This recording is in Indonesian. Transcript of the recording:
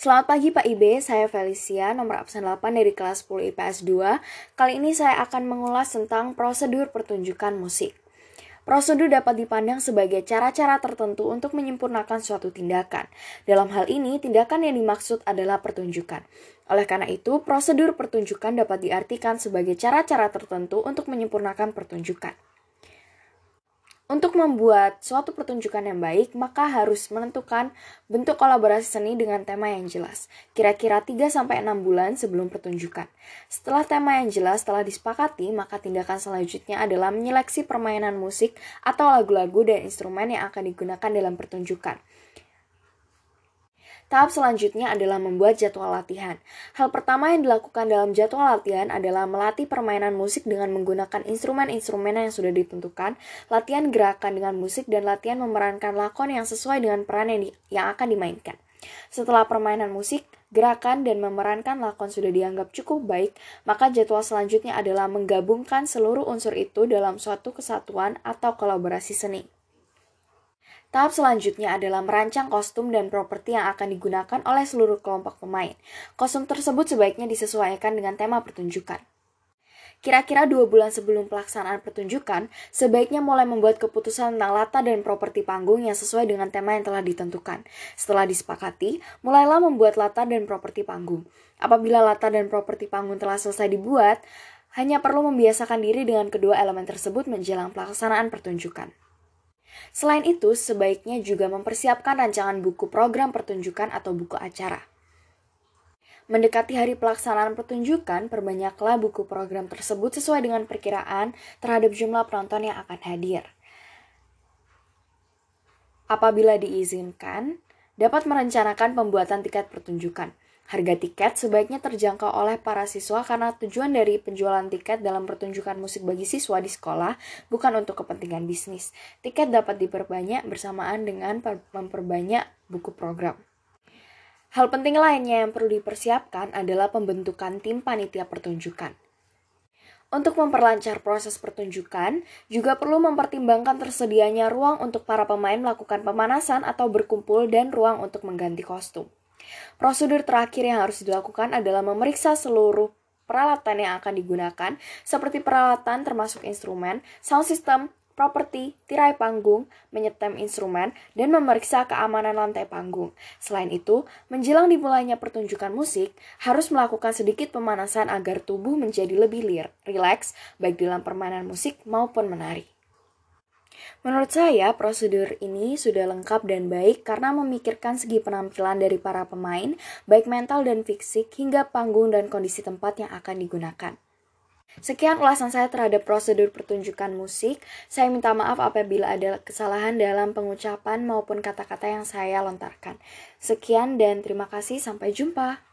Selamat pagi Pak Ibe, saya Felicia, nomor absen 8 dari kelas 10 IPS 2. Kali ini saya akan mengulas tentang prosedur pertunjukan musik. Prosedur dapat dipandang sebagai cara-cara tertentu untuk menyempurnakan suatu tindakan. Dalam hal ini, tindakan yang dimaksud adalah pertunjukan. Oleh karena itu, prosedur pertunjukan dapat diartikan sebagai cara-cara tertentu untuk menyempurnakan pertunjukan. Untuk membuat suatu pertunjukan yang baik, maka harus menentukan bentuk kolaborasi seni dengan tema yang jelas, kira-kira 3-6 bulan sebelum pertunjukan. Setelah tema yang jelas telah disepakati, maka tindakan selanjutnya adalah menyeleksi permainan musik atau lagu-lagu dan instrumen yang akan digunakan dalam pertunjukan. Tahap selanjutnya adalah membuat jadwal latihan. Hal pertama yang dilakukan dalam jadwal latihan adalah melatih permainan musik dengan menggunakan instrumen-instrumen yang sudah ditentukan, latihan gerakan dengan musik, dan latihan memerankan lakon yang sesuai dengan peran yang, di, yang akan dimainkan. Setelah permainan musik, gerakan, dan memerankan lakon sudah dianggap cukup baik, maka jadwal selanjutnya adalah menggabungkan seluruh unsur itu dalam suatu kesatuan atau kolaborasi seni. Tahap selanjutnya adalah merancang kostum dan properti yang akan digunakan oleh seluruh kelompok pemain. Kostum tersebut sebaiknya disesuaikan dengan tema pertunjukan. Kira-kira dua bulan sebelum pelaksanaan pertunjukan, sebaiknya mulai membuat keputusan tentang latar dan properti panggung yang sesuai dengan tema yang telah ditentukan. Setelah disepakati, mulailah membuat latar dan properti panggung. Apabila latar dan properti panggung telah selesai dibuat, hanya perlu membiasakan diri dengan kedua elemen tersebut menjelang pelaksanaan pertunjukan. Selain itu, sebaiknya juga mempersiapkan rancangan buku program pertunjukan atau buku acara. Mendekati hari pelaksanaan pertunjukan, perbanyaklah buku program tersebut sesuai dengan perkiraan terhadap jumlah penonton yang akan hadir. Apabila diizinkan, dapat merencanakan pembuatan tiket pertunjukan. Harga tiket sebaiknya terjangkau oleh para siswa karena tujuan dari penjualan tiket dalam pertunjukan musik bagi siswa di sekolah bukan untuk kepentingan bisnis. Tiket dapat diperbanyak bersamaan dengan memperbanyak buku program. Hal penting lainnya yang perlu dipersiapkan adalah pembentukan tim panitia pertunjukan. Untuk memperlancar proses pertunjukan, juga perlu mempertimbangkan tersedianya ruang untuk para pemain melakukan pemanasan atau berkumpul dan ruang untuk mengganti kostum. Prosedur terakhir yang harus dilakukan adalah memeriksa seluruh peralatan yang akan digunakan, seperti peralatan termasuk instrumen, sound system, properti, tirai panggung, menyetem instrumen, dan memeriksa keamanan lantai panggung. Selain itu, menjelang dimulainya pertunjukan musik, harus melakukan sedikit pemanasan agar tubuh menjadi lebih rileks, baik dalam permainan musik maupun menari. Menurut saya, prosedur ini sudah lengkap dan baik karena memikirkan segi penampilan dari para pemain, baik mental dan fisik, hingga panggung dan kondisi tempat yang akan digunakan. Sekian ulasan saya terhadap prosedur pertunjukan musik. Saya minta maaf apabila ada kesalahan dalam pengucapan maupun kata-kata yang saya lontarkan. Sekian dan terima kasih. Sampai jumpa.